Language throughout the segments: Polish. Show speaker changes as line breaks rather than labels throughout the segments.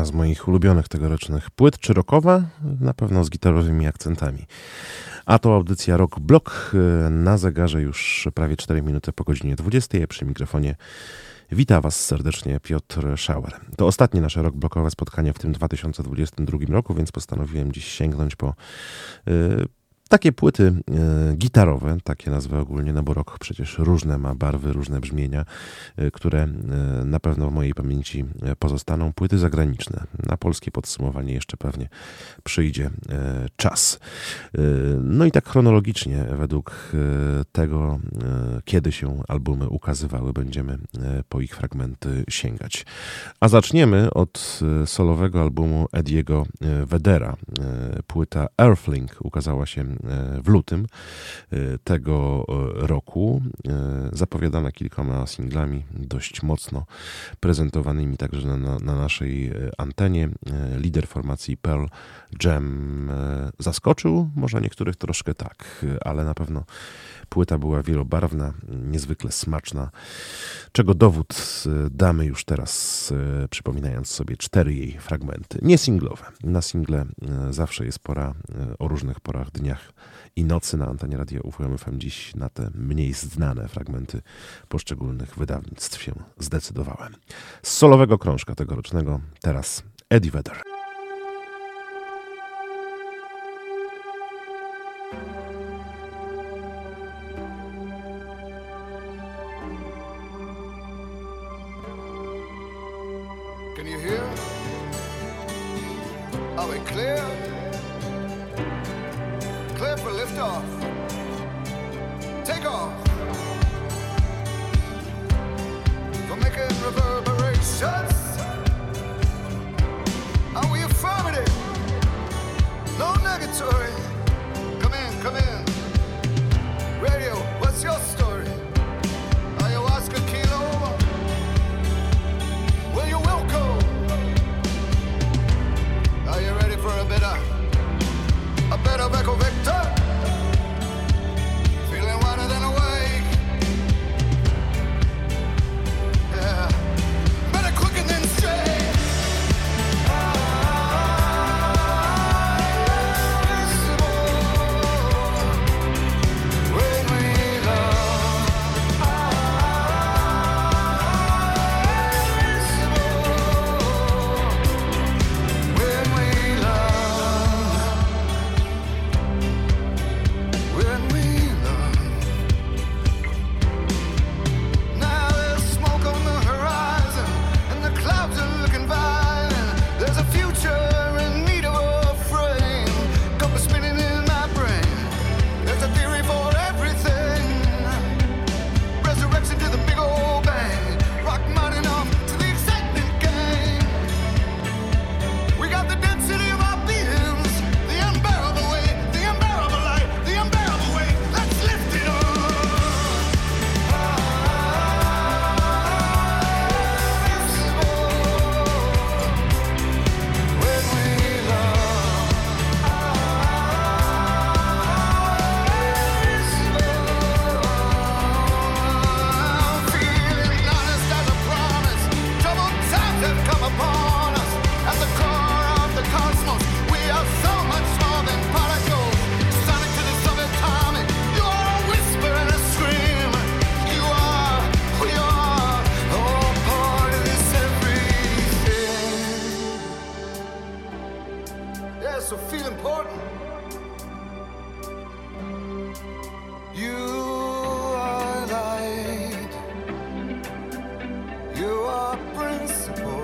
Jedna z moich ulubionych tegorocznych płyt, czy rockowa, na pewno z gitarowymi akcentami. A to audycja Rock Block y, na zegarze już prawie 4 minuty po godzinie 20. Przy mikrofonie wita Was serdecznie Piotr Schauer. To ostatnie nasze rock blokowe spotkanie w tym 2022 roku, więc postanowiłem dziś sięgnąć po y, takie płyty y, gitarowe, takie nazwy ogólnie, no bo rok przecież różne ma barwy, różne brzmienia, y, które y, na pewno w mojej pamięci pozostaną. Płyty zagraniczne. Na polskie podsumowanie jeszcze pewnie przyjdzie czas. No i tak chronologicznie, według tego, kiedy się albumy ukazywały, będziemy po ich fragmenty sięgać. A zaczniemy od solowego albumu Ediego Vedera. Y, Płyta Earthling ukazała się w lutym y, tego y, roku. Y, Zapowiadana kilkoma singlami, dość mocno prezentowanymi także na, na, na naszej antenie. Lider formacji Pearl Jam zaskoczył, może niektórych troszkę tak, ale na pewno płyta była wielobarwna, niezwykle smaczna, czego dowód y, damy już teraz, y, przypominając sobie cztery jej fragmenty. Nie singlowe. Na single y, zawsze jest pora o różnych porach, dniach i nocy na antenie Radio UFM FM. Dziś na te mniej znane fragmenty poszczególnych wydawnictw się zdecydowałem. Z solowego krążka tegorocznego teraz Eddie Vedder.
liftoff. Take off. For making reverberations. Are we affirmative? No negatory. Come in, come in. Radio, what's your story? You're a principle.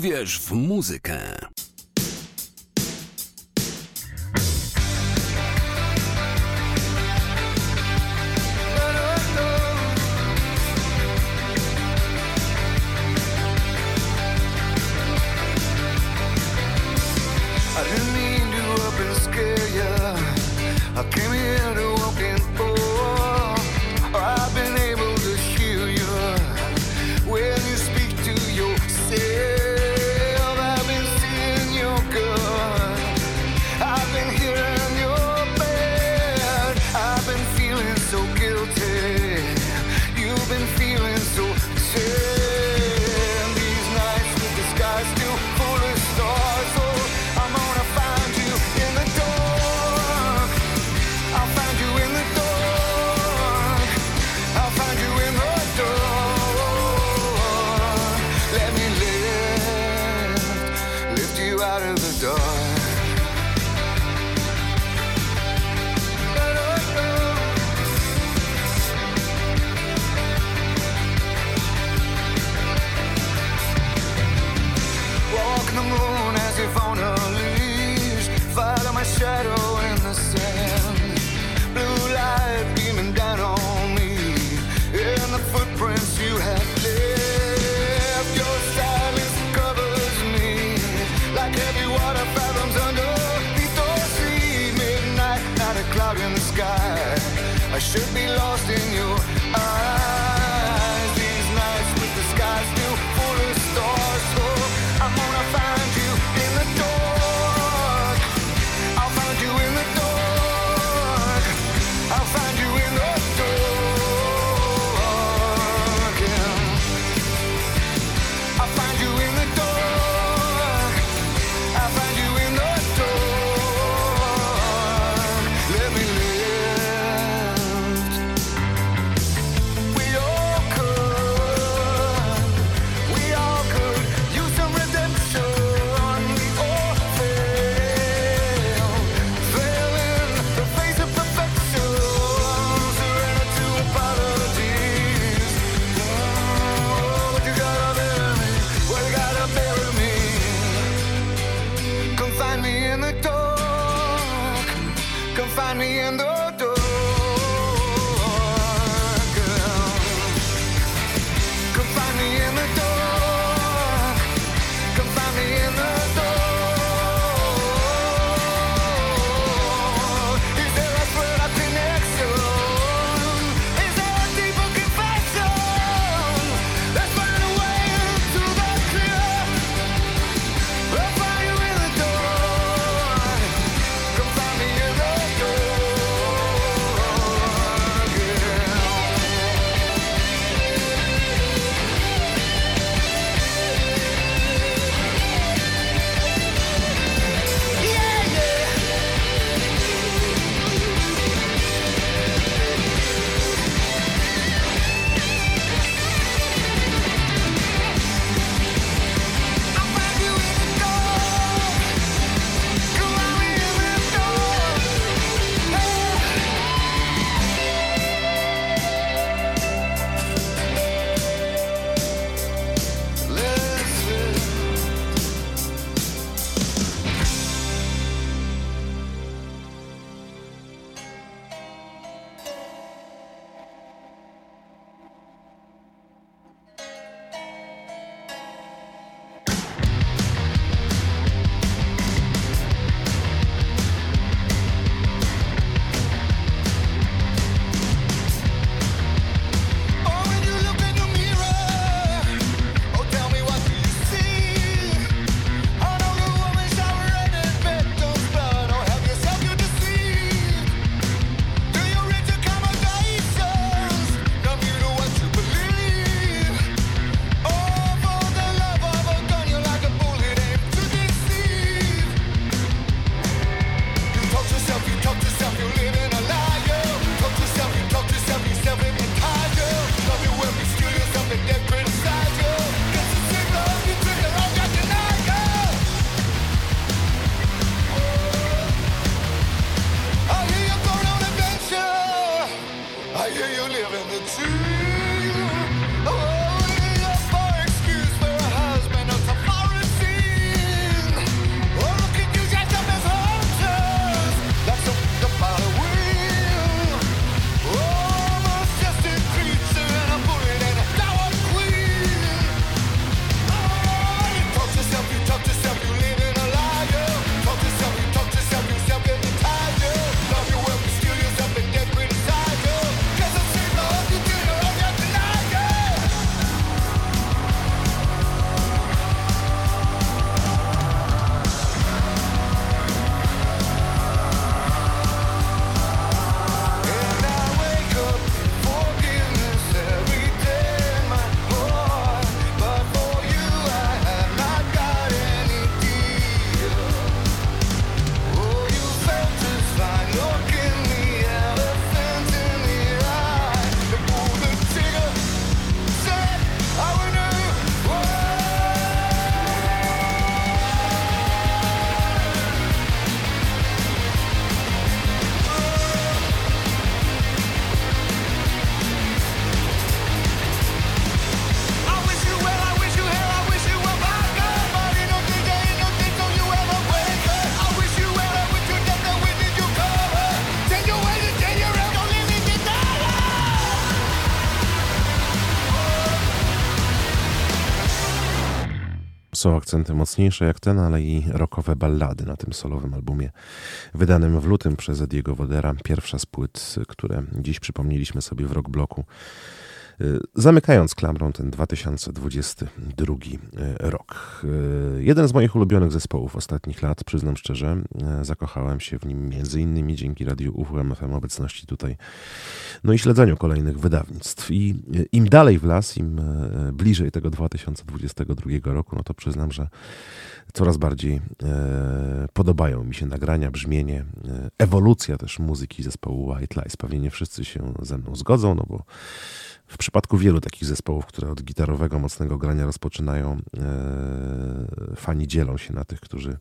Uwierz w muzykę.
Są akcenty mocniejsze jak ten, ale i rockowe ballady na tym solowym albumie wydanym w lutym przez Ediego Wodera. Pierwsza z płyt, które dziś przypomnieliśmy sobie w rock bloku. Y, zamykając klamrą ten 2022 y, rok. Y, jeden z moich ulubionych zespołów ostatnich lat, przyznam szczerze, zakochałem się w nim między innymi dzięki Radiu UWMFM obecności tutaj, no i śledzeniu kolejnych wydawnictw. I im dalej w las, im bliżej tego 2022 roku, no to przyznam, że coraz bardziej podobają mi się nagrania, brzmienie, ewolucja też muzyki zespołu White Lies. Pewnie nie wszyscy się ze mną zgodzą, no bo w przypadku wielu takich zespołów, które od gitarowego, mocnego grania rozpoczynają, e, fani dzielą się na tych, którzy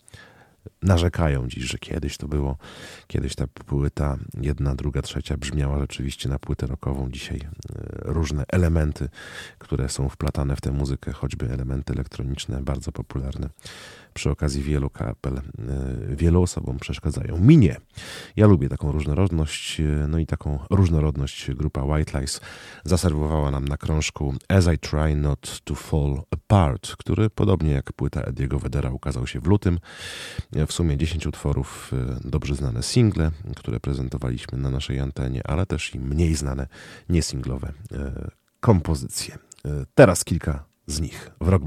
narzekają dziś, że kiedyś to było, kiedyś ta płyta jedna, druga, trzecia brzmiała rzeczywiście na płytę rockową. Dzisiaj e, różne elementy, które są wplatane w tę muzykę, choćby elementy elektroniczne, bardzo popularne, przy okazji wielu kapel e, wielu osobom przeszkadzają. Mi nie. Ja lubię taką różnorodność, e, no i taką różnorodność grupa White Lies zaserwowała nam na krążku As I Try Not to Fall Apart, który podobnie jak płyta Ediego Wedera ukazał się w lutym. E, w sumie 10 utworów, dobrze znane single, które prezentowaliśmy na naszej antenie, ale też i mniej znane, niesinglowe kompozycje. Teraz kilka z nich w rock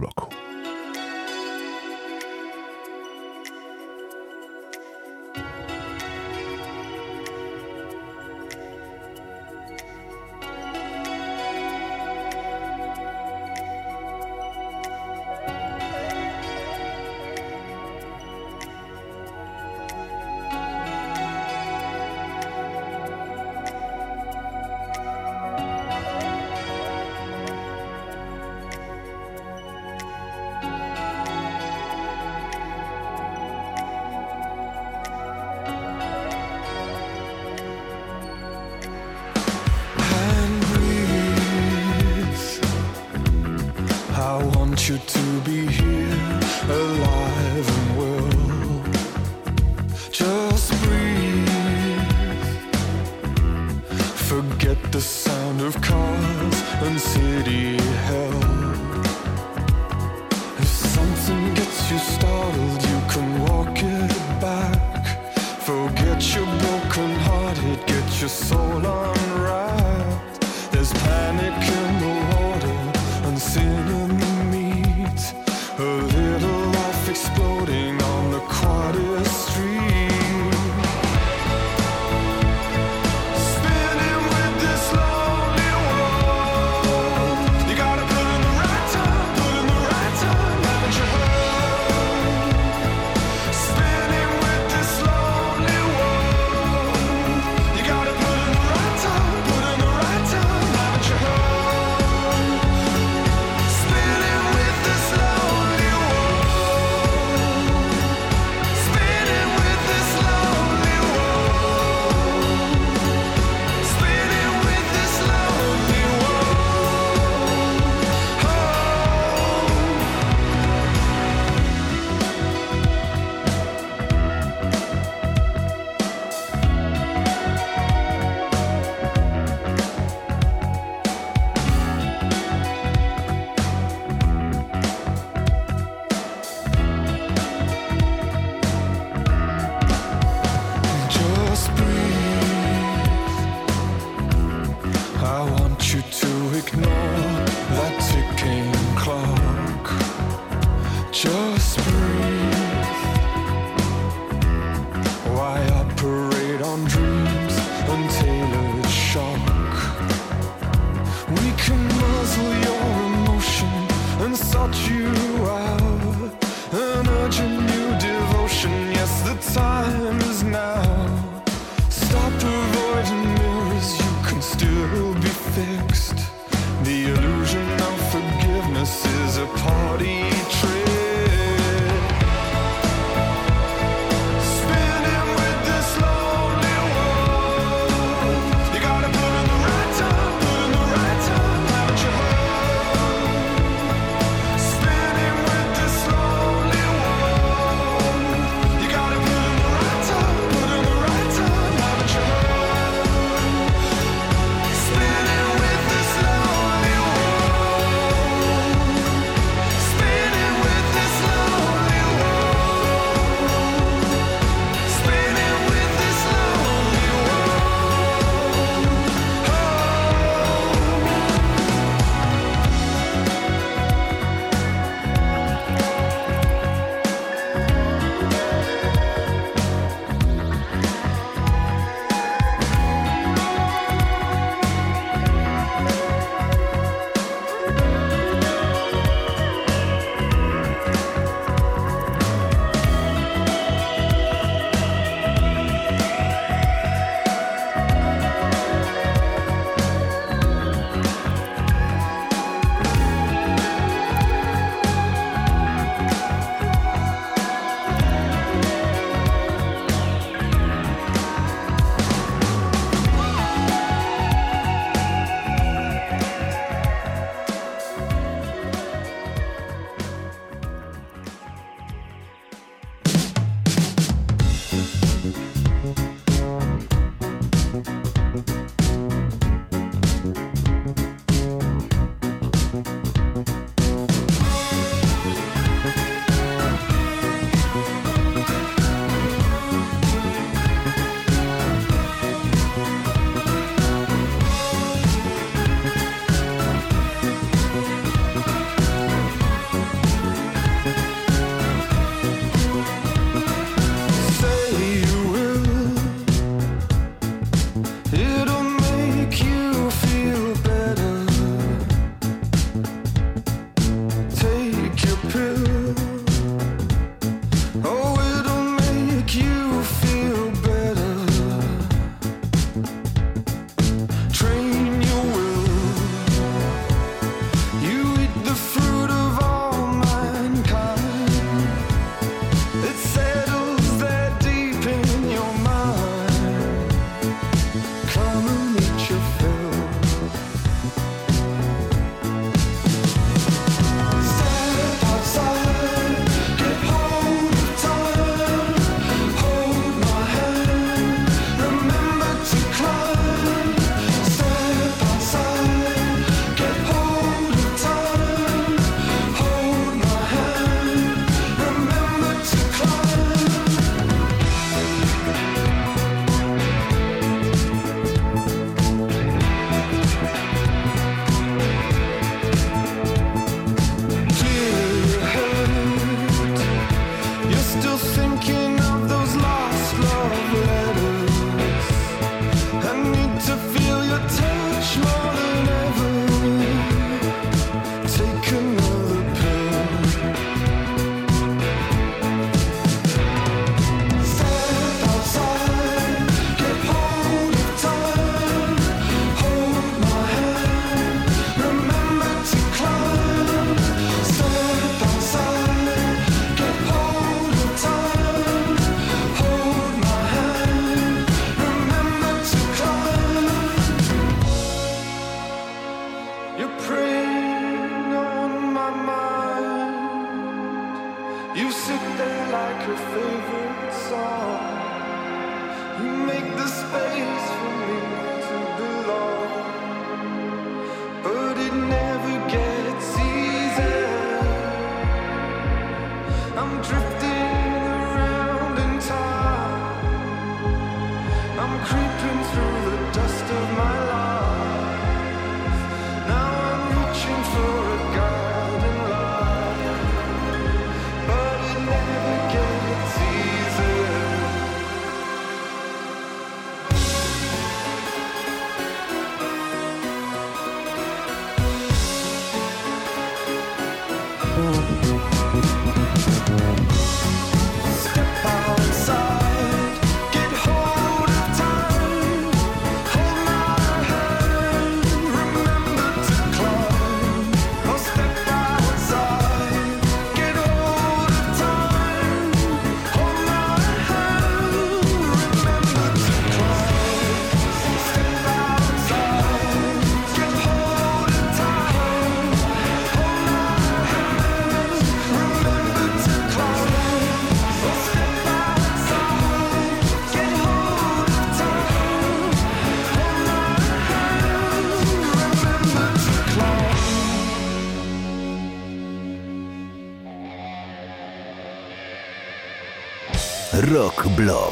blog.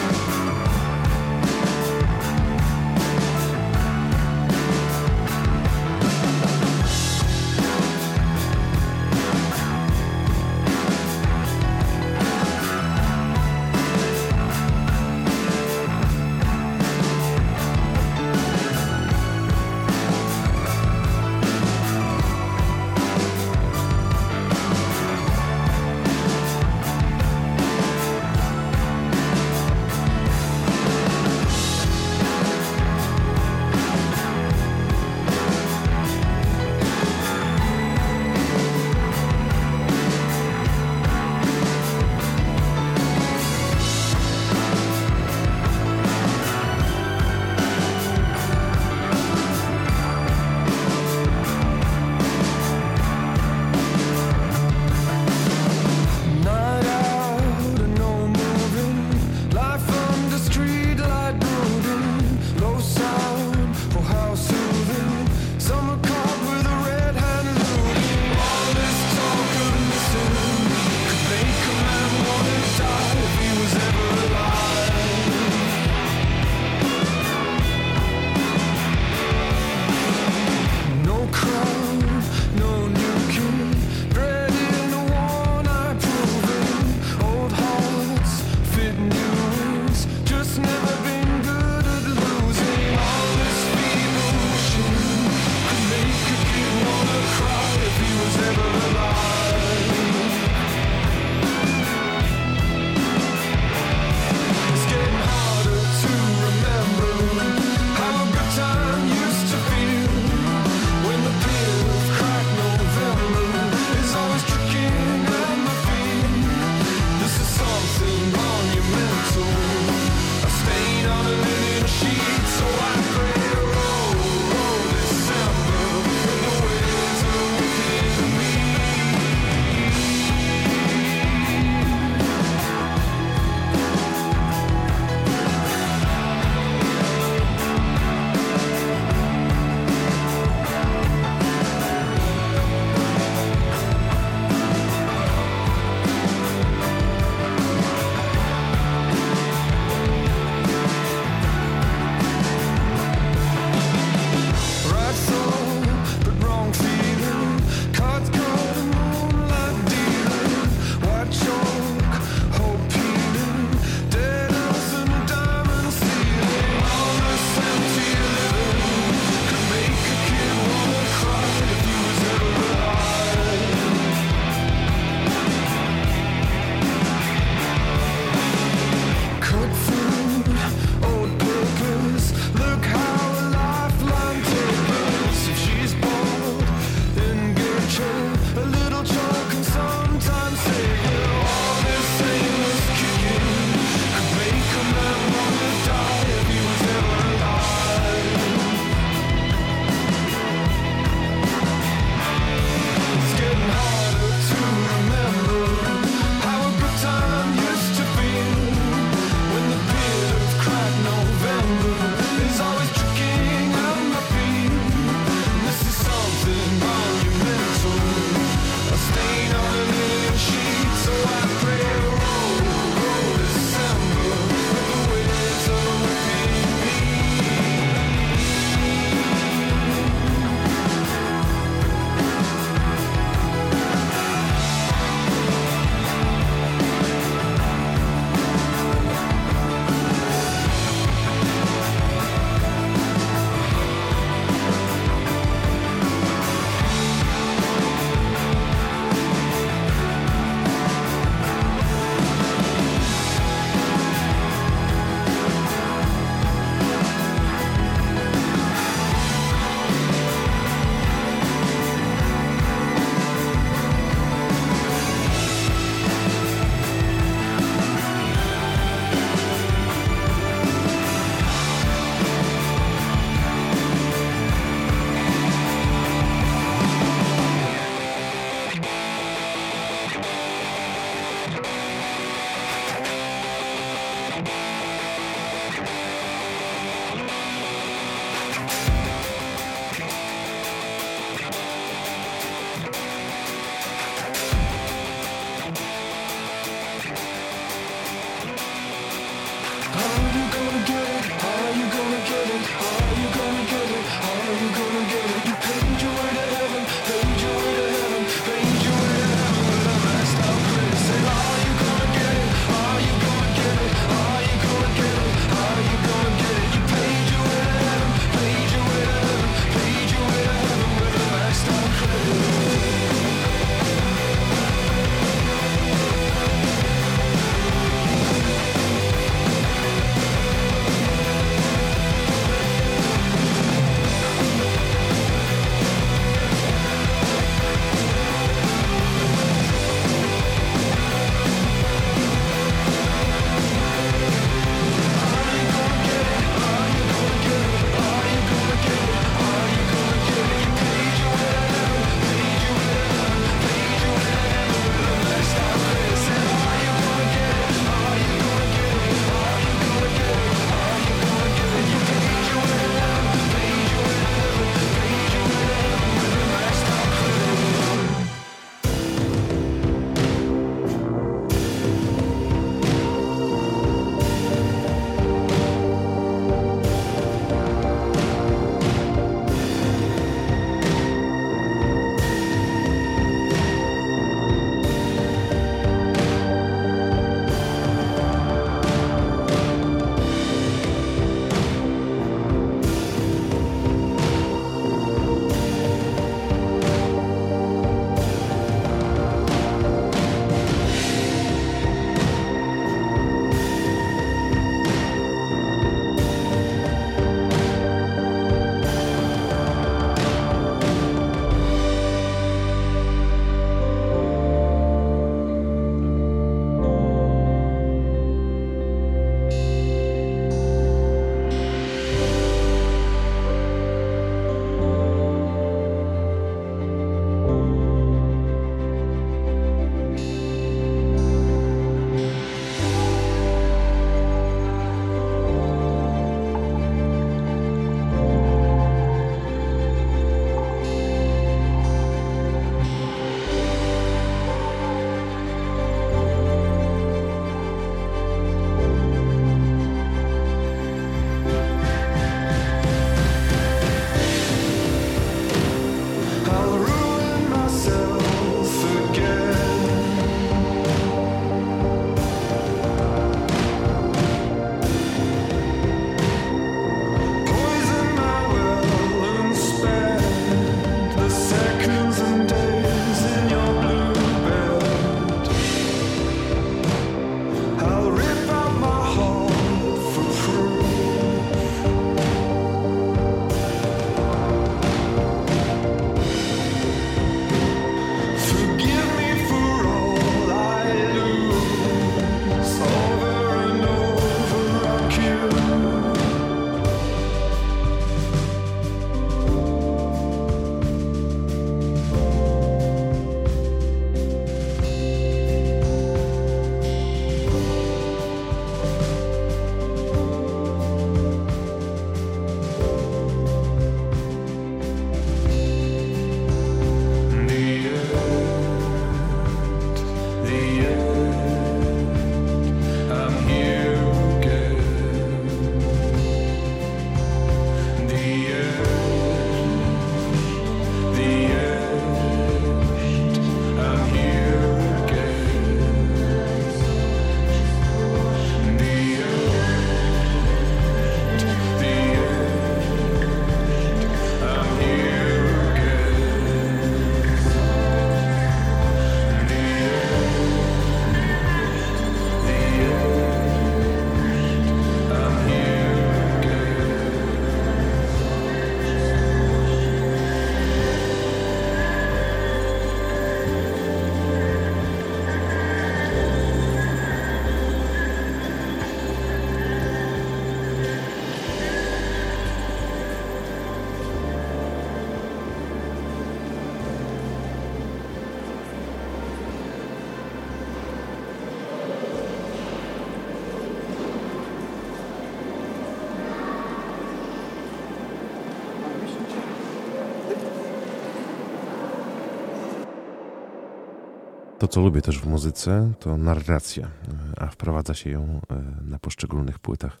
co lubię też w muzyce, to narracja, e, a wprowadza się ją e, na poszczególnych płytach.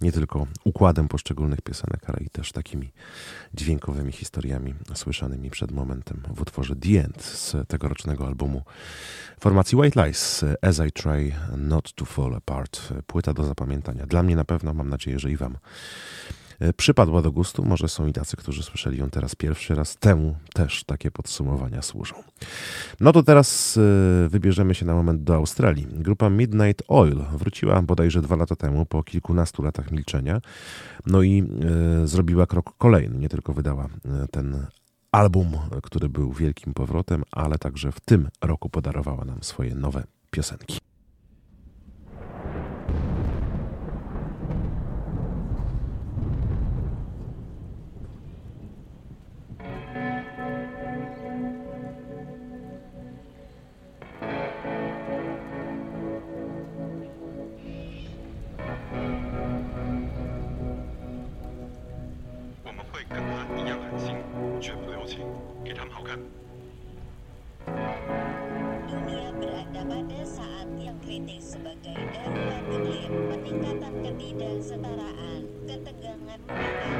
Nie tylko układem poszczególnych piosenek, ale i też takimi dźwiękowymi historiami słyszanymi przed momentem w utworze The End z tegorocznego albumu formacji White Lies As I Try Not to Fall Apart. Płyta do zapamiętania. Dla mnie na pewno, mam nadzieję, że i Wam. E, przypadła do gustu. Może są i tacy, którzy słyszeli ją teraz pierwszy raz. Temu też takie podsumowania służą. No to teraz e, wybierzemy się na moment do Australii. Grupa Midnight Oil wróciła bodajże dwa lata temu po kilkunastu latach milczenia. No i e, zrobiła krok kolejny. Nie tylko wydała ten album, który był wielkim powrotem, ale także w tym roku podarowała nam swoje nowe piosenki.
politik sebagai darurat iklim, peningkatan ketidaksetaraan, ketegangan
mereka.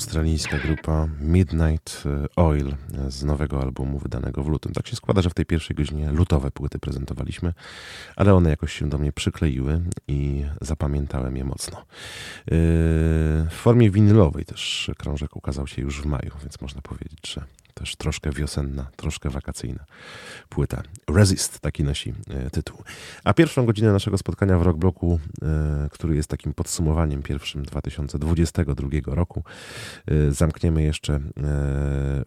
australijska grupa Midnight e, Oil e, z nowego albumu wydanego w lutym. Tak się składa, że w tej pierwszej godzinie lutowe płyty prezentowaliśmy, ale one jakoś się do mnie przykleiły i zapamiętałem je mocno. E, w formie winylowej też krążek ukazał się już w maju, więc można powiedzieć, że też troszkę wiosenna, troszkę wakacyjna płyta. Resist, taki nosi e, tytuł. A pierwszą godzinę naszego spotkania w Rockbloku, e, który jest takim podsumowaniem pierwszym 2022 roku, e, zamkniemy jeszcze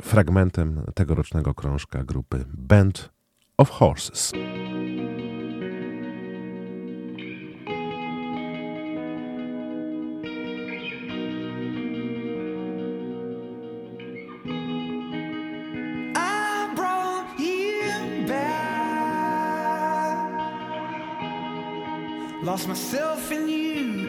fragmentem tegorocznego krążka grupy Band of Horses.
Myself in you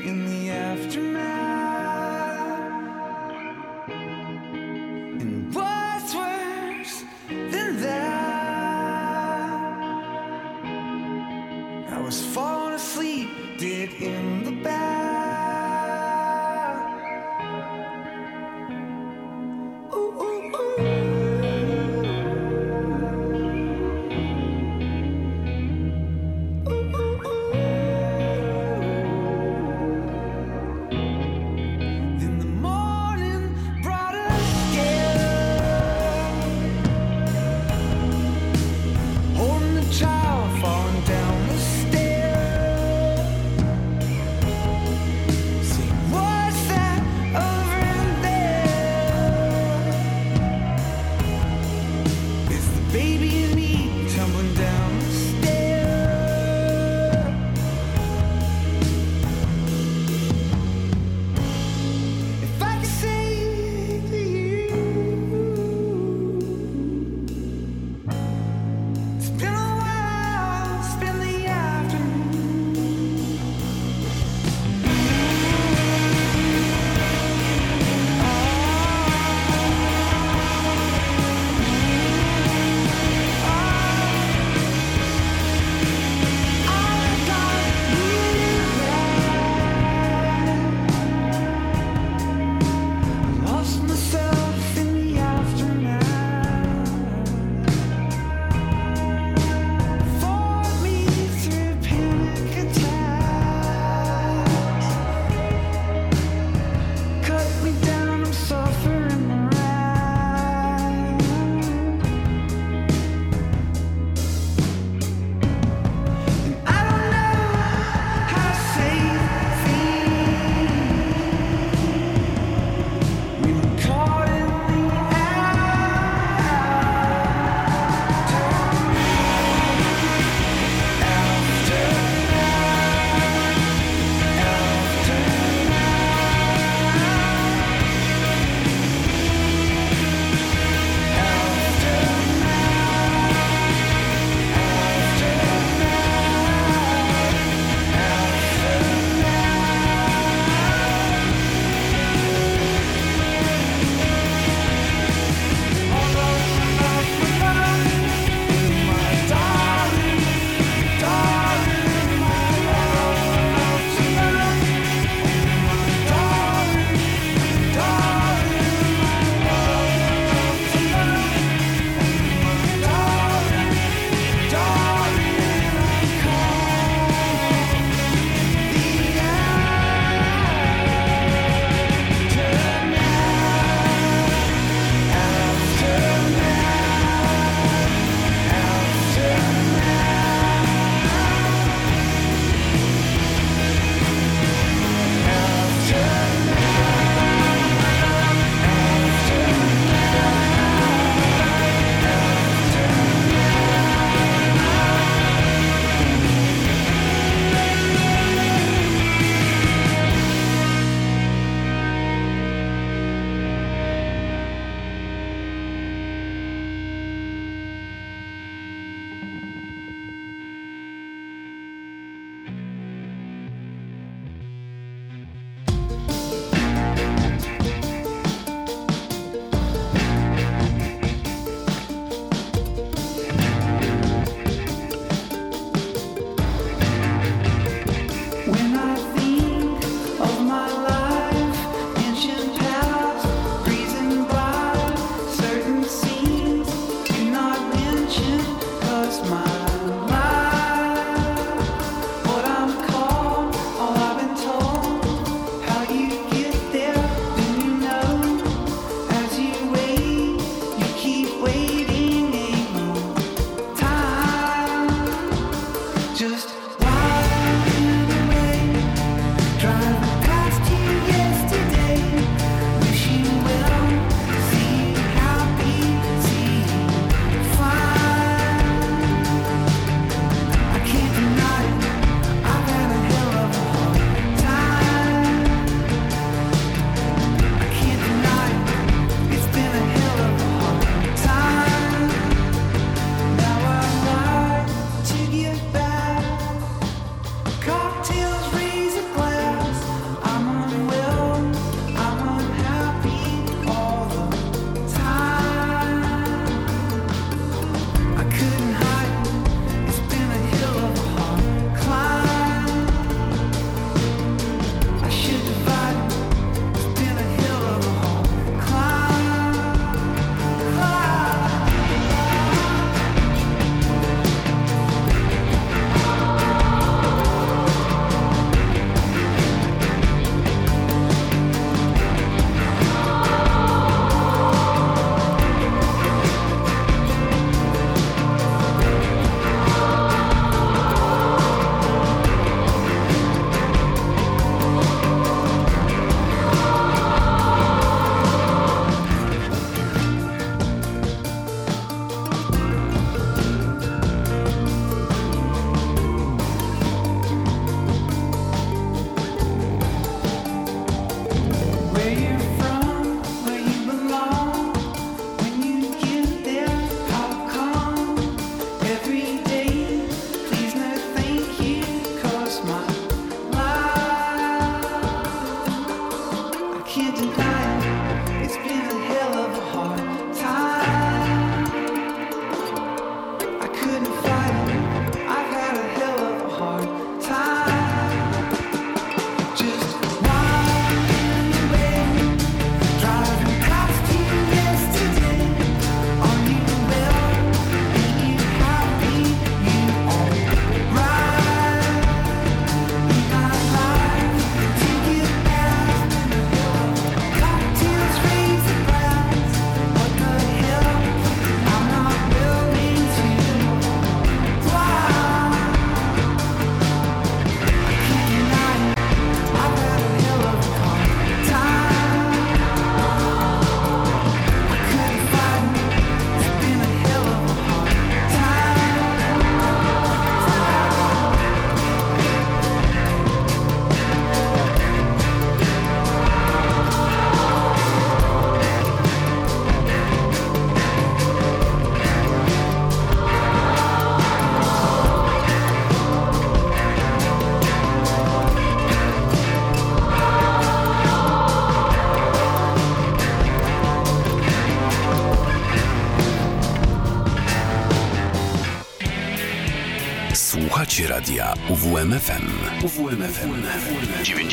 radia UWMFM. UWMFM 95 i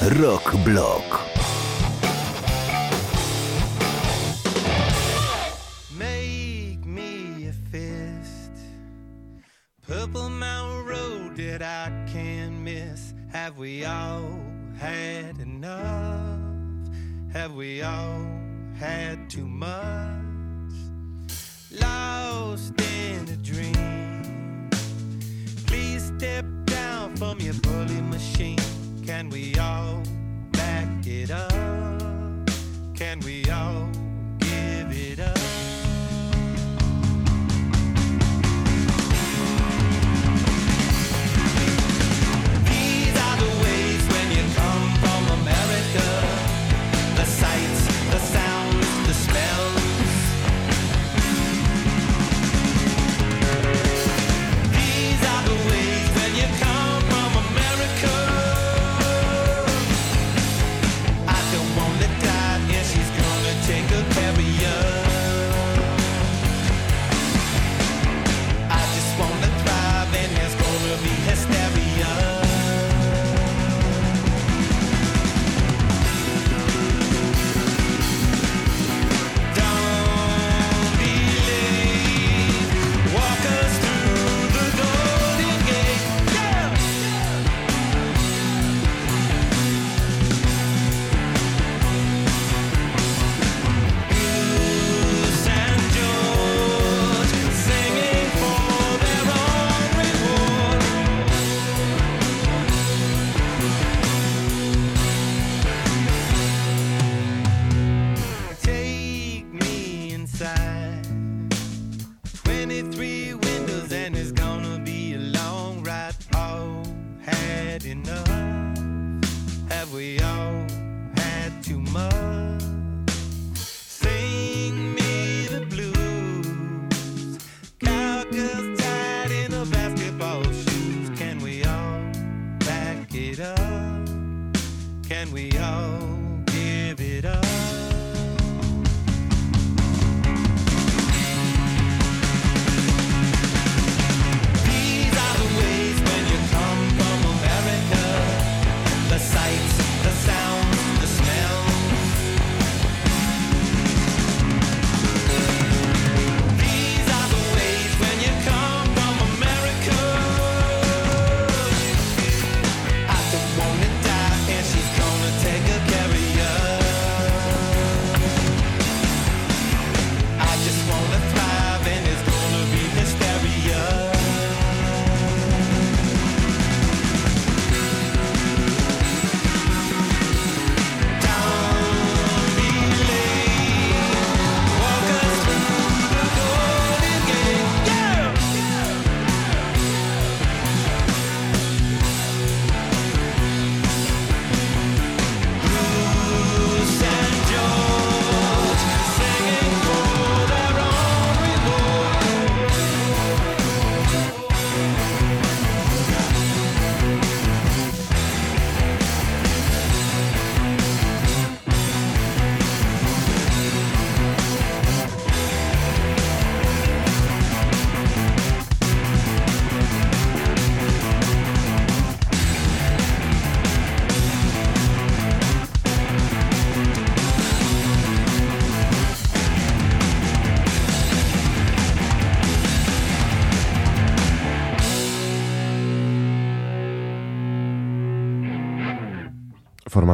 9. Rock Block.
Make me a fist. Purple Mountain Road that I can't miss. Have we all had enough? Have we all had too much?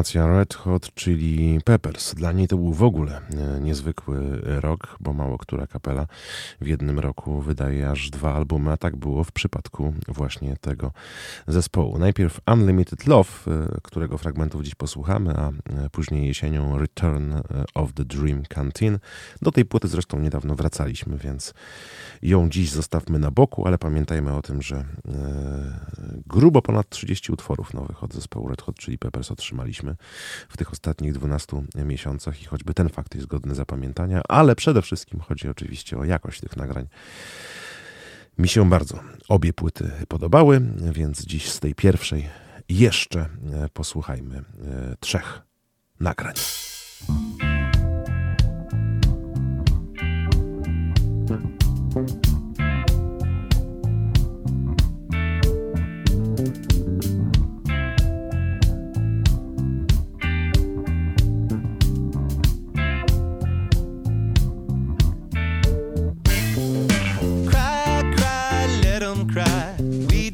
Formacja Red Hot, czyli Peppers. Dla niej to był w ogóle e, niezwykły rok, bo mało która kapela w jednym roku wydaje aż dwa albumy, a tak było w przypadku właśnie tego zespołu. Najpierw Unlimited Love, e, którego fragmentów dziś posłuchamy, a e, później jesienią Return of the Dream Canteen. Do tej płyty zresztą niedawno wracaliśmy, więc ją dziś zostawmy na boku, ale pamiętajmy o tym, że grubo ponad 30 utworów nowych od zespołu Red Hot Chili Peppers otrzymaliśmy w tych ostatnich 12 miesiącach i choćby ten fakt jest godny zapamiętania, ale przede wszystkim chodzi oczywiście o jakość tych nagrań. Mi się bardzo obie płyty podobały, więc dziś z tej pierwszej jeszcze e, posłuchajmy e, trzech nagrań.
thank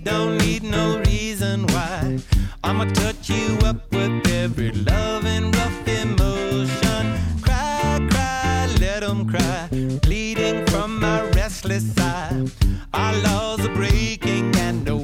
don't need no reason why. I'ma touch you up with every love and rough emotion. Cry, cry, let them cry. Bleeding from my restless eye. Our laws are breaking and no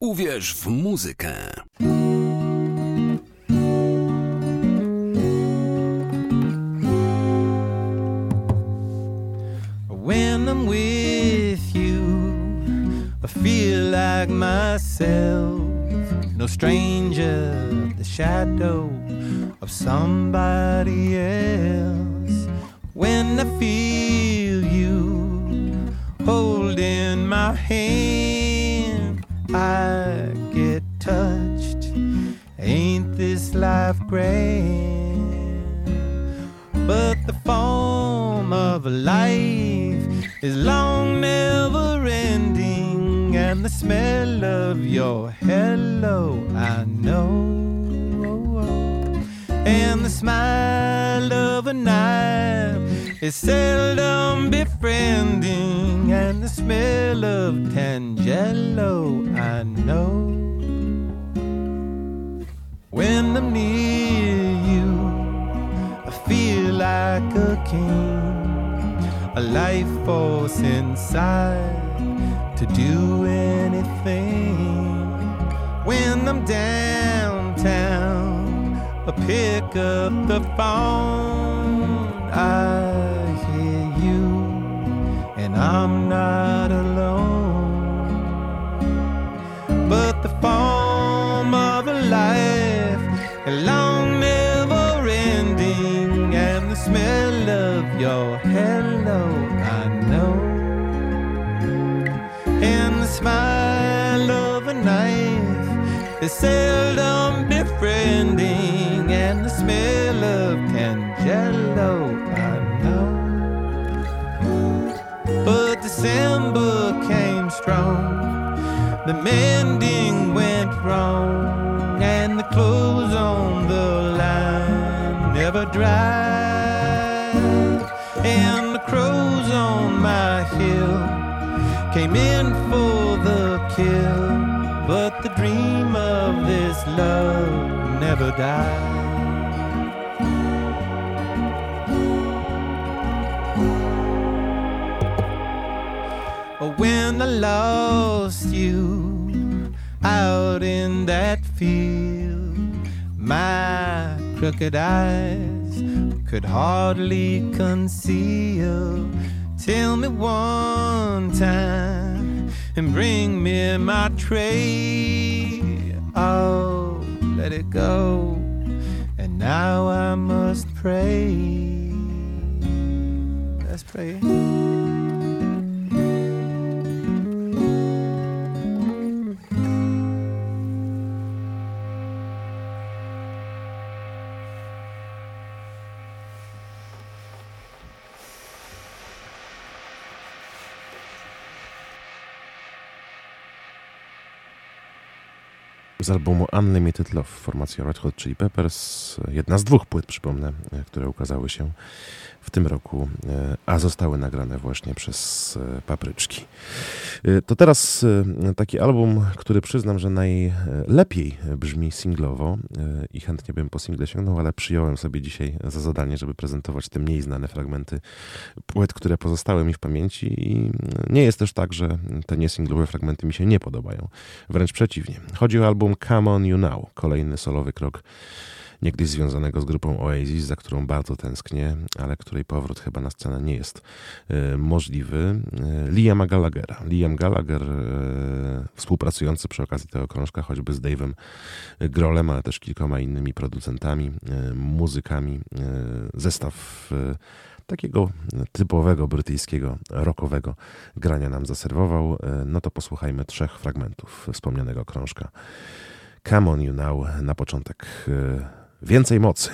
Uwierz w muzykę.
When I'm with you, I feel like myself. No stranger, the shadow of somebody else. When I feel you holding my hand, I get touched. Ain't this life grand? But the form of a life is long, never ending, and the smell of your hello I know. And the smile of a knife is seldom befriending, and the smell of Tangelo I know. When I'm near you, I feel like a king, a life force inside to do anything. When I'm downtown, I pick up the phone. I I'm not alone. But the form of a life, a long, never ending, and the smell of your hello, I know. And the smile of a knife is seldom befriending, December came strong. The mending went wrong, and the clothes on the line never dried. And the crows on my hill came in for the kill, but the dream of this love never died. When I lost you out in that field, my crooked eyes could hardly conceal. Tell me one time and bring me my tray. Oh, let it go. And now I must pray. Let's pray.
Z albumu Unlimited Love formacja Red Hot Chili Peppers. Jedna z dwóch płyt, przypomnę, które ukazały się w tym roku, e, a zostały nagrane właśnie przez e, Papryczki. E, To teraz taki album, który przyznam, że najlepiej brzmi singlowo i chętnie bym po single sięgnął, ale przyjąłem sobie dzisiaj za zadanie, żeby prezentować te mniej znane fragmenty płyt, które pozostały mi w pamięci i nie jest też tak, że te niesinglowe fragmenty mi się nie podobają. Wręcz przeciwnie. Chodzi o album Come On You Now, kolejny solowy krok niegdyś związanego z grupą Oasis, za którą bardzo tęsknię, ale której powrót chyba na scenę nie jest e, możliwy. E, Liama Gallaghera. Liam Gallagher, e, współpracujący przy okazji tego krążka choćby z Dave'em Grolem, ale też kilkoma innymi producentami, muzykami. Zestaw takiego typowego brytyjskiego rockowego grania nam zaserwował. No to posłuchajmy trzech fragmentów wspomnianego krążka. Come on you now na początek. Więcej mocy.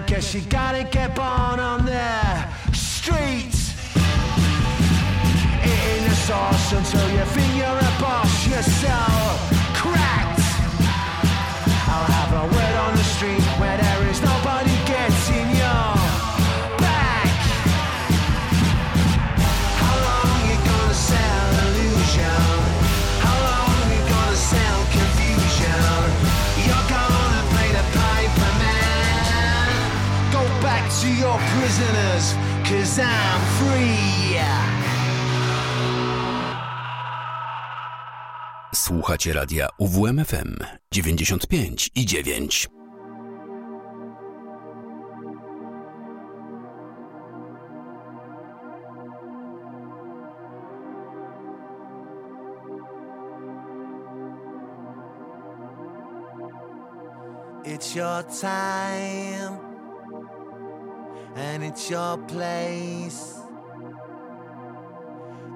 it,
cause you gotta get born on the streets. Eating the sauce until your feet. Prisoners, cause I'm free.
Słuchacie radia UWMFM 95 i 9.
It's your time and it's your place.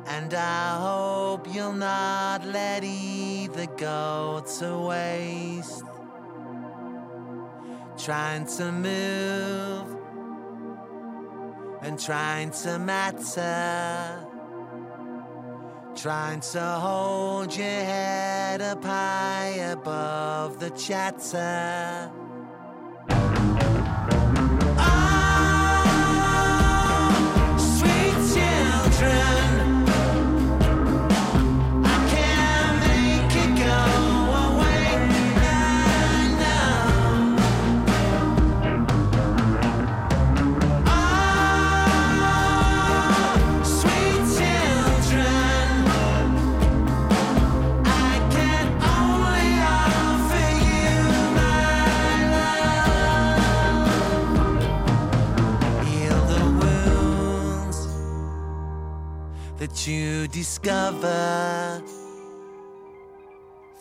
And I hope you'll not let either go to waste. Trying to move and trying to matter. Trying to hold your head up high above the chatter. You discover.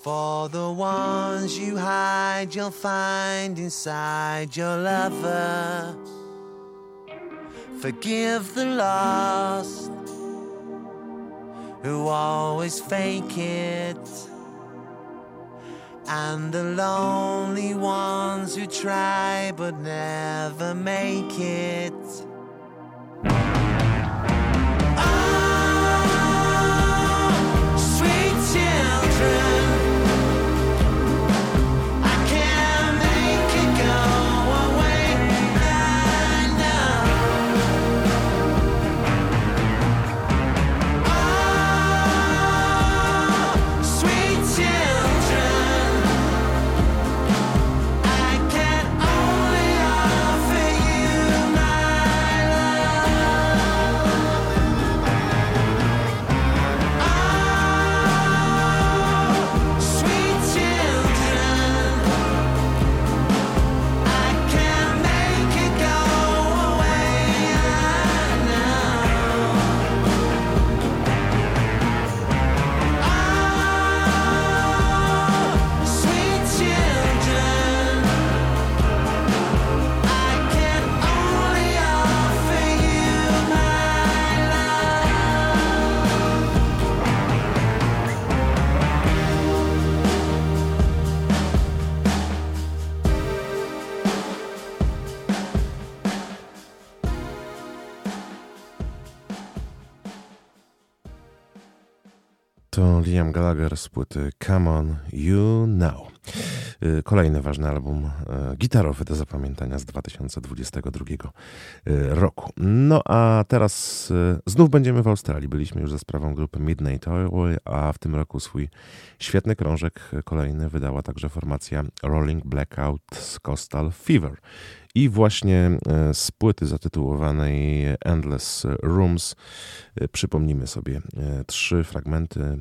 For the ones you hide, you'll find inside your lover. Forgive the lost who always fake it, and the lonely ones who try but never make it.
Liam Gallagher z płyty Come On You Now. Y, Kolejny ważny album y, gitarowy do zapamiętania z 2022 y, roku. No a teraz znów będziemy w Australii. Byliśmy już za sprawą grupy Midnight Oil, a w tym roku swój świetny krążek kolejny wydała także formacja Rolling Blackout z Coastal Fever.
I właśnie z płyty zatytułowanej Endless Rooms przypomnimy sobie trzy fragmenty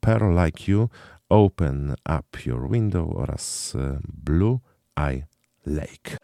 Pearl Like You, Open Up Your Window oraz e, Blue Eye Lake.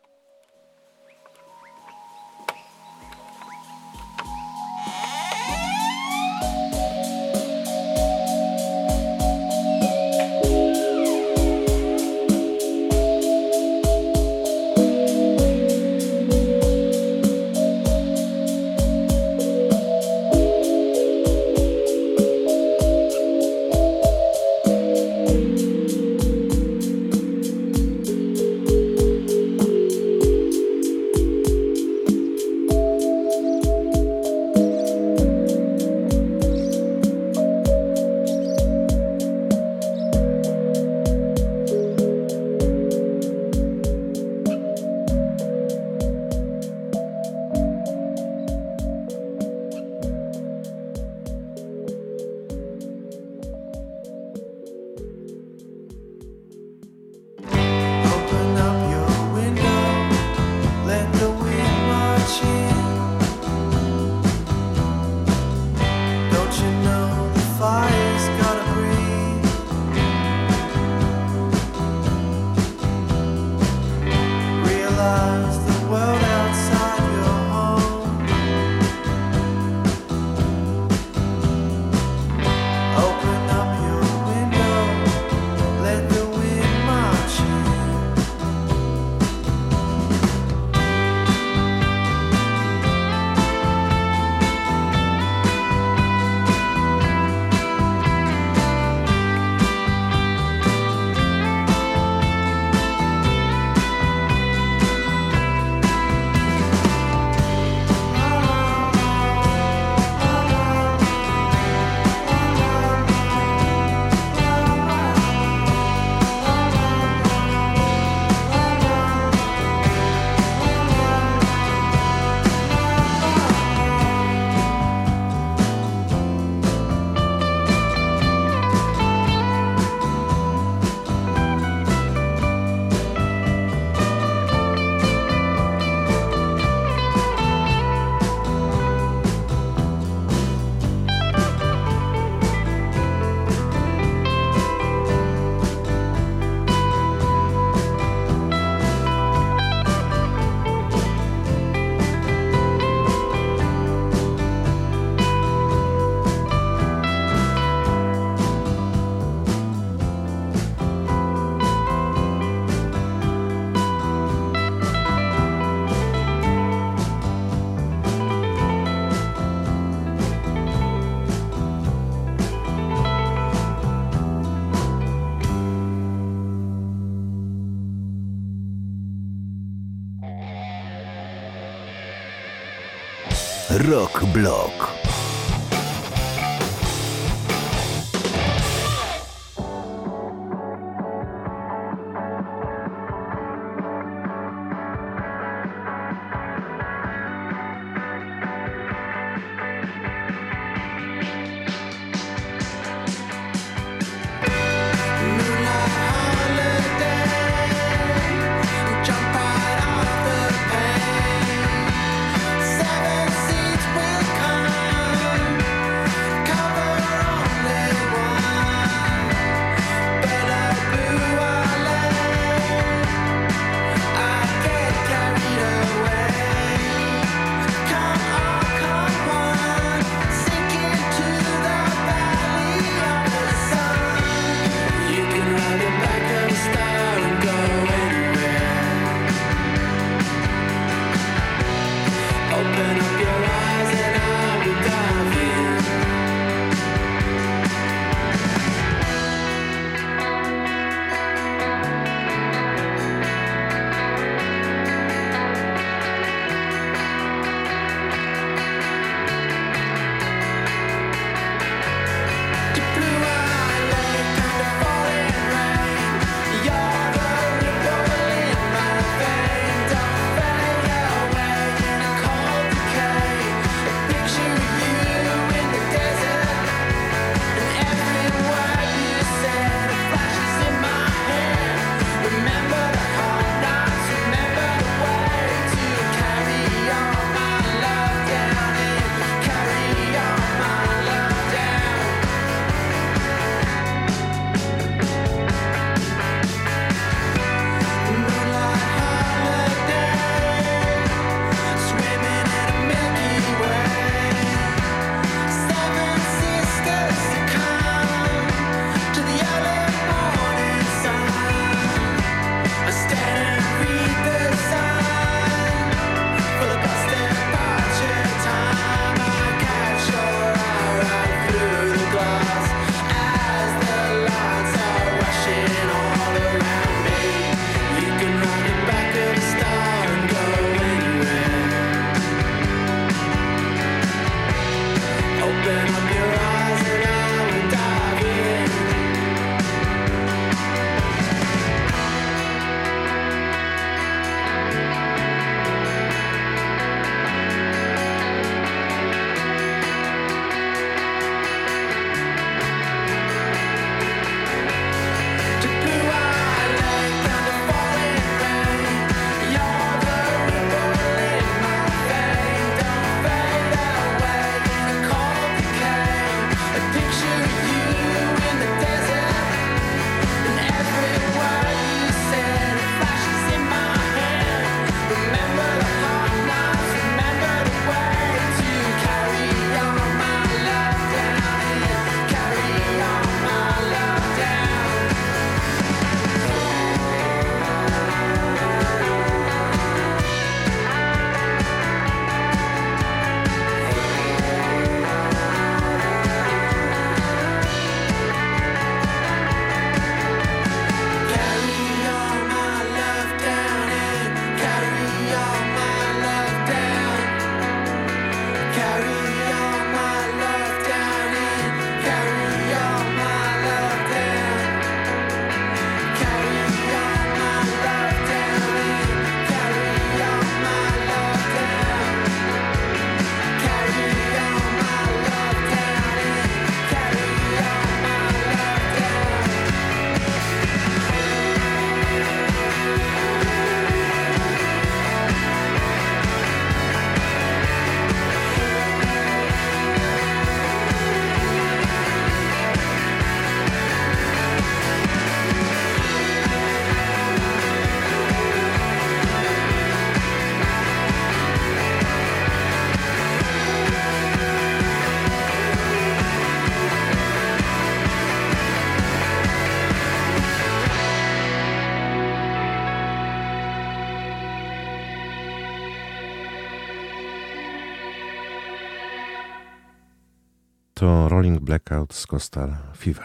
Rolling Blackout z Coastal Fever.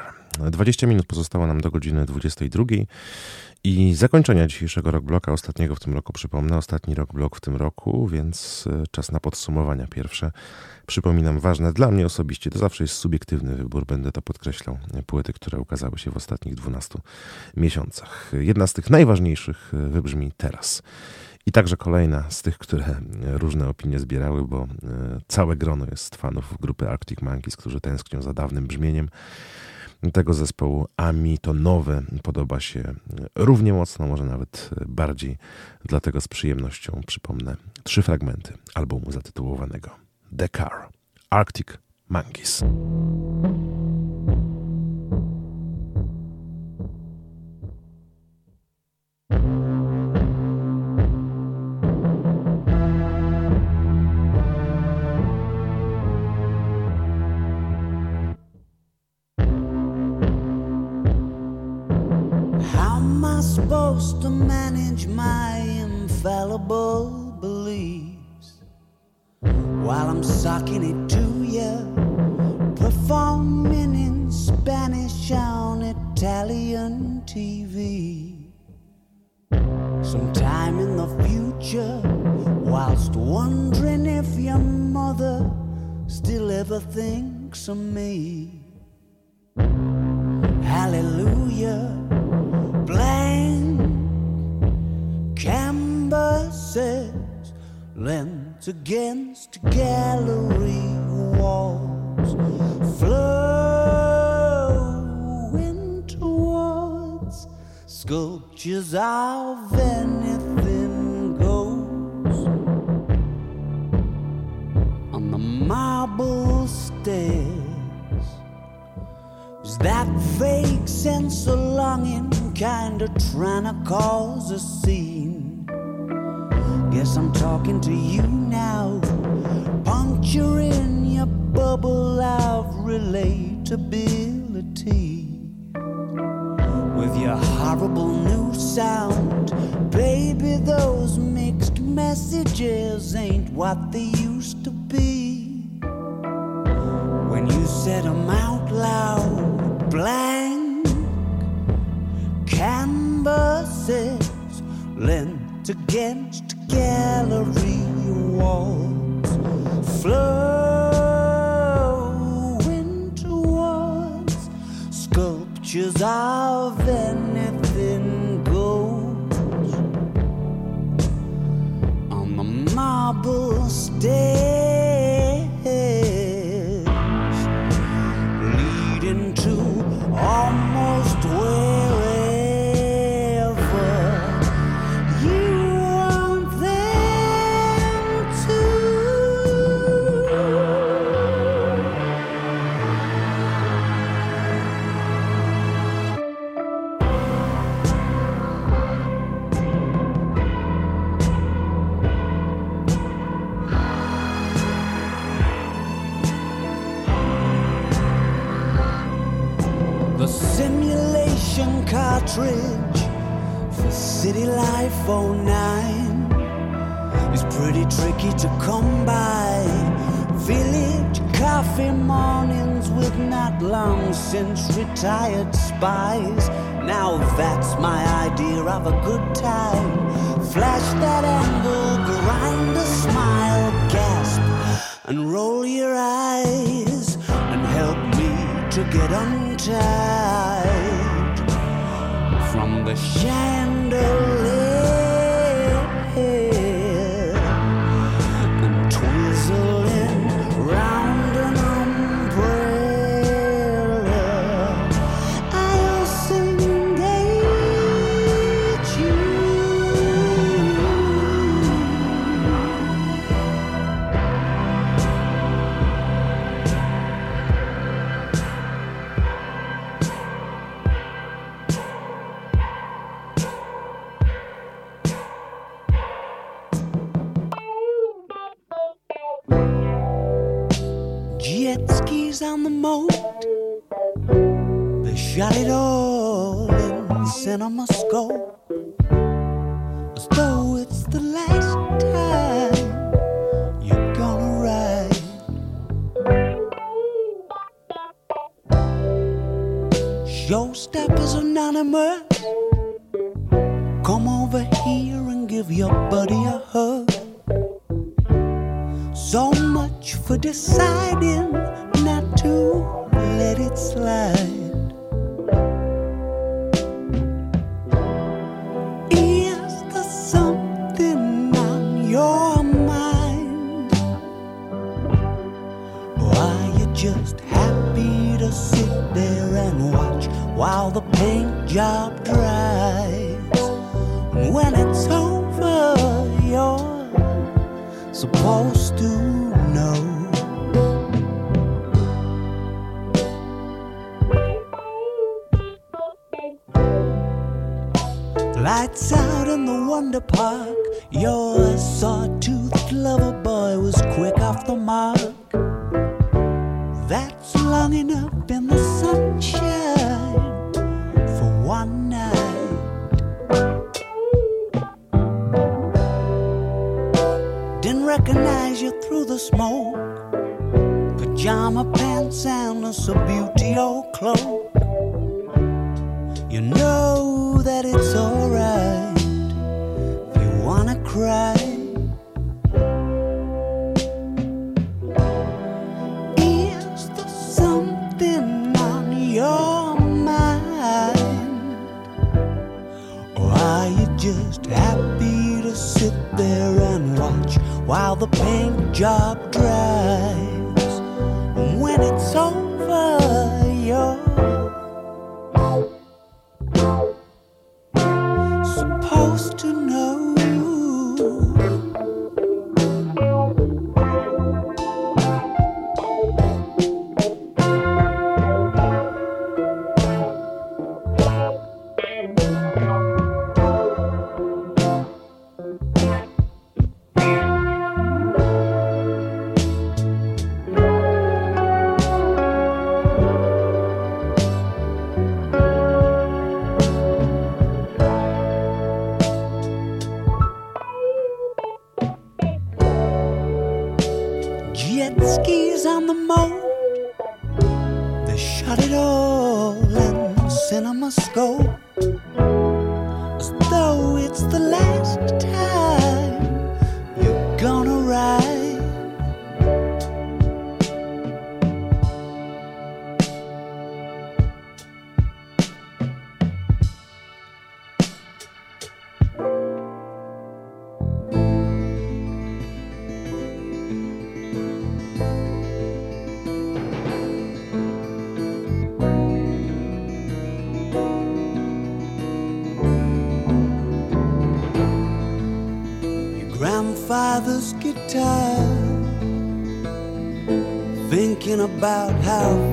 20 minut pozostało nam do godziny 22 i zakończenia dzisiejszego rok bloka, ostatniego w tym roku, przypomnę, ostatni rok blok w tym roku, więc e, czas na podsumowania pierwsze. Przypominam, ważne dla mnie osobiście, to zawsze jest subiektywny wybór, będę to podkreślał, płyty, które ukazały się w ostatnich 12 miesiącach. Jedna z tych najważniejszych e, wybrzmi teraz. I także kolejna z tych, które różne opinie zbierały, bo e, całe grono jest fanów grupy Arctic Monkeys, którzy tęsknią za dawnym brzmieniem tego zespołu, a mi to nowe podoba się równie mocno, może nawet bardziej. Dlatego z przyjemnością przypomnę trzy fragmenty albumu zatytułowanego The Car Arctic Monkeys.
I supposed to manage my infallible beliefs while I'm sucking it to you, performing in Spanish on Italian TV? Sometime in the future, whilst wondering if your mother still ever thinks of me. Hallelujah blank. Canvases lent against gallery walls. Flowing towards sculptures of anything goes. On the marble stairs. Is that vague sense of longing kinda trying to cause a scene? Guess I'm talking to you now, puncturing your bubble of relatability. With your horrible new sound, baby, those mixed messages ain't what they used to be. When you said 'em out loud, blank canvases lent against gallery walls, flowing towards sculptures of to come by. Village coffee mornings with not long since retired spies. Now that's my idea of a good time. Flash that angle, grind a smile, gasp, and roll your eyes and help me to get untied from the chandelier job dress. About how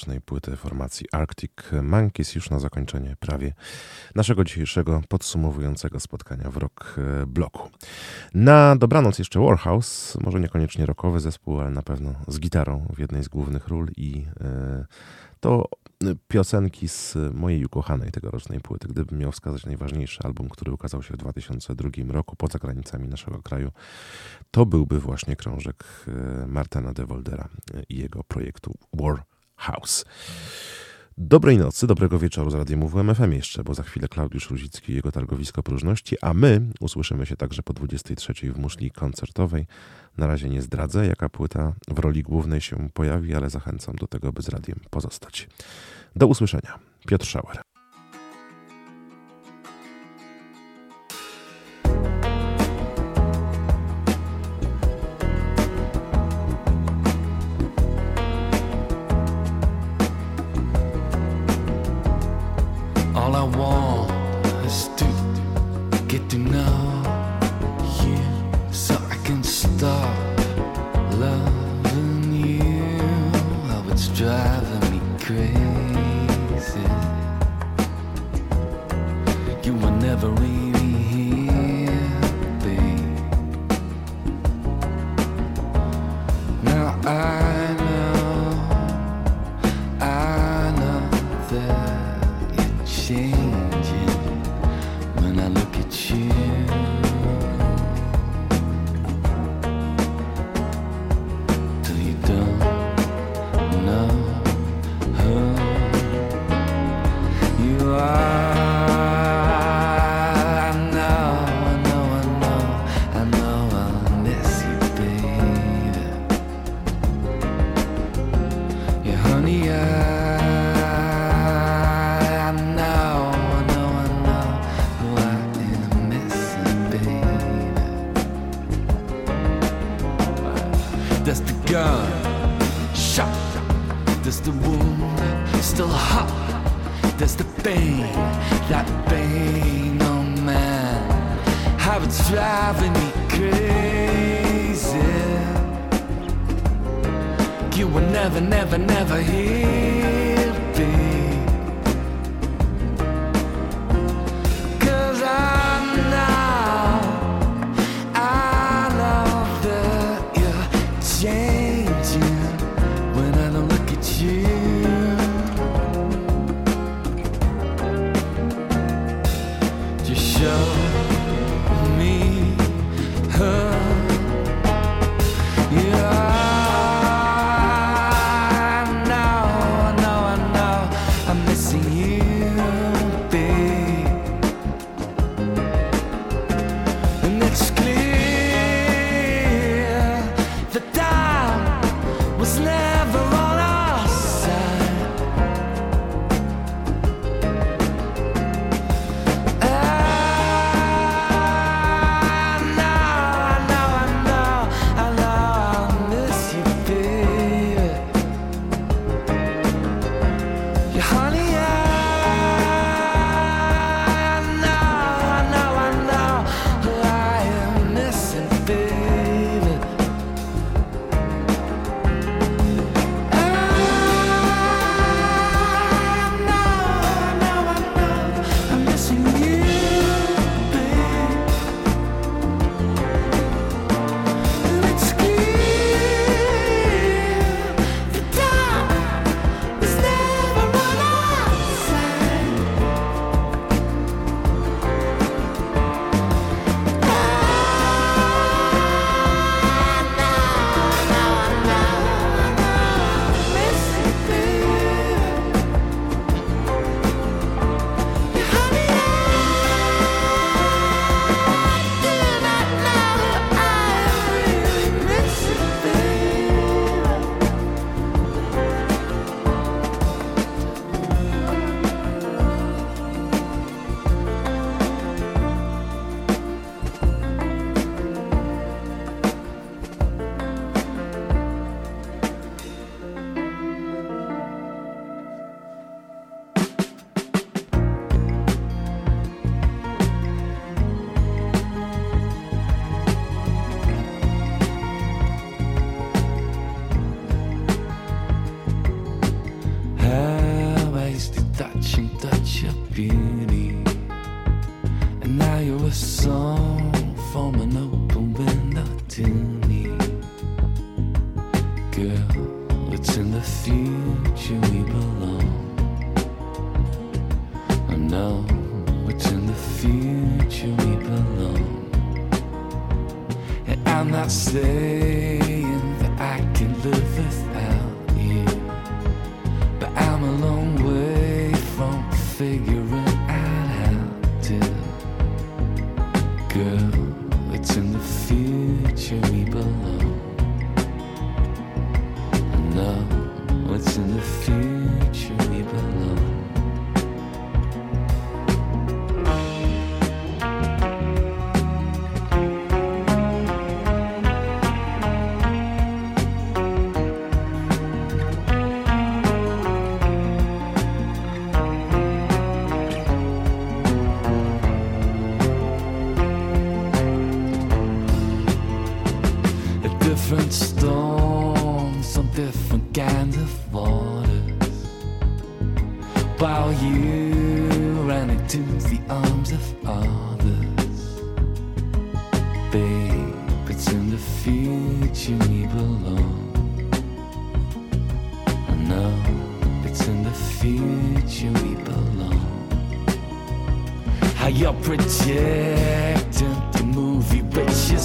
tegorocznej płyty formacji Arctic Monkeys, już na zakończenie prawie naszego dzisiejszego podsumowującego spotkania w rock e, bloku. Na dobranoc jeszcze Warhouse, może niekoniecznie rockowy zespół, ale na pewno z gitarą w jednej z głównych ról i e, to piosenki z mojej ukochanej tegorocznej płyty. Gdybym miał wskazać najważniejszy album, który ukazał się w 2002 roku poza granicami naszego kraju, to byłby właśnie krążek e, Martina de Woldera i jego projektu War House. Dobrej nocy, dobrego wieczoru z Radiem WMFM jeszcze, bo za chwilę Klaudiusz Ruzicki i jego targowisko próżności, a my usłyszymy się także po 23 w muszli koncertowej. Na razie nie zdradzę, jaka płyta w roli głównej się pojawi, ale zachęcam do tego, by z radiem pozostać. Do usłyszenia. Piotr Schauer.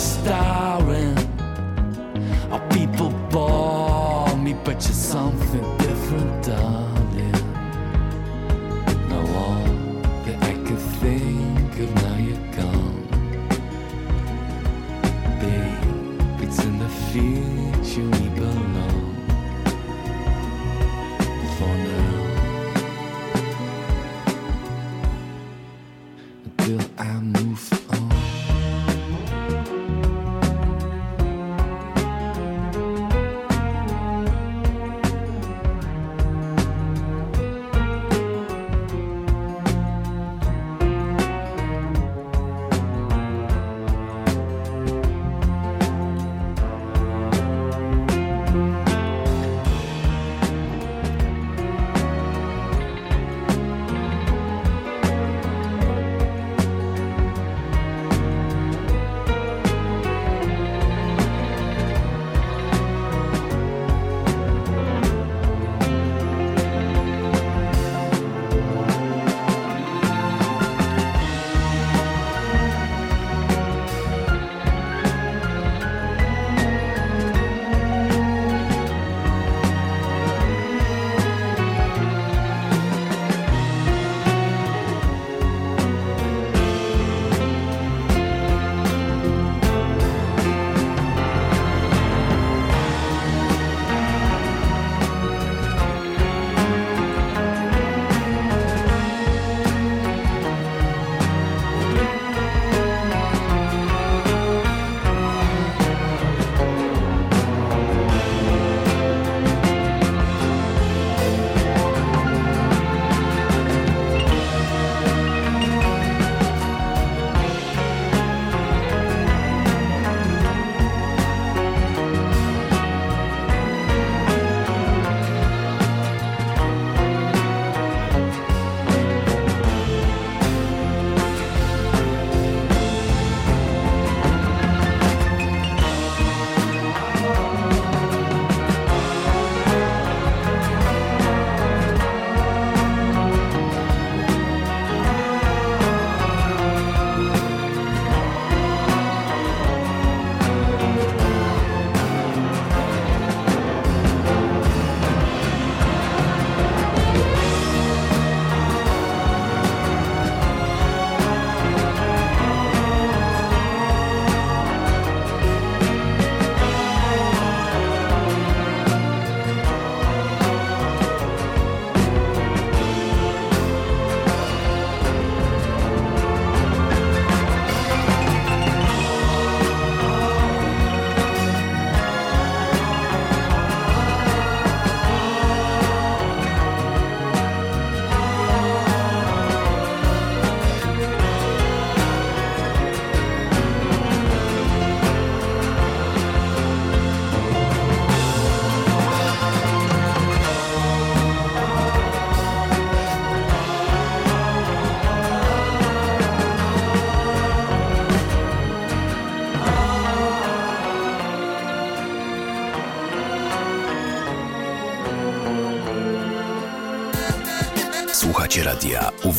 starring. Our people bore me, but you're something different, darling.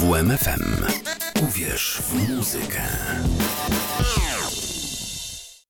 UWMFM. Uwierz w muzykę.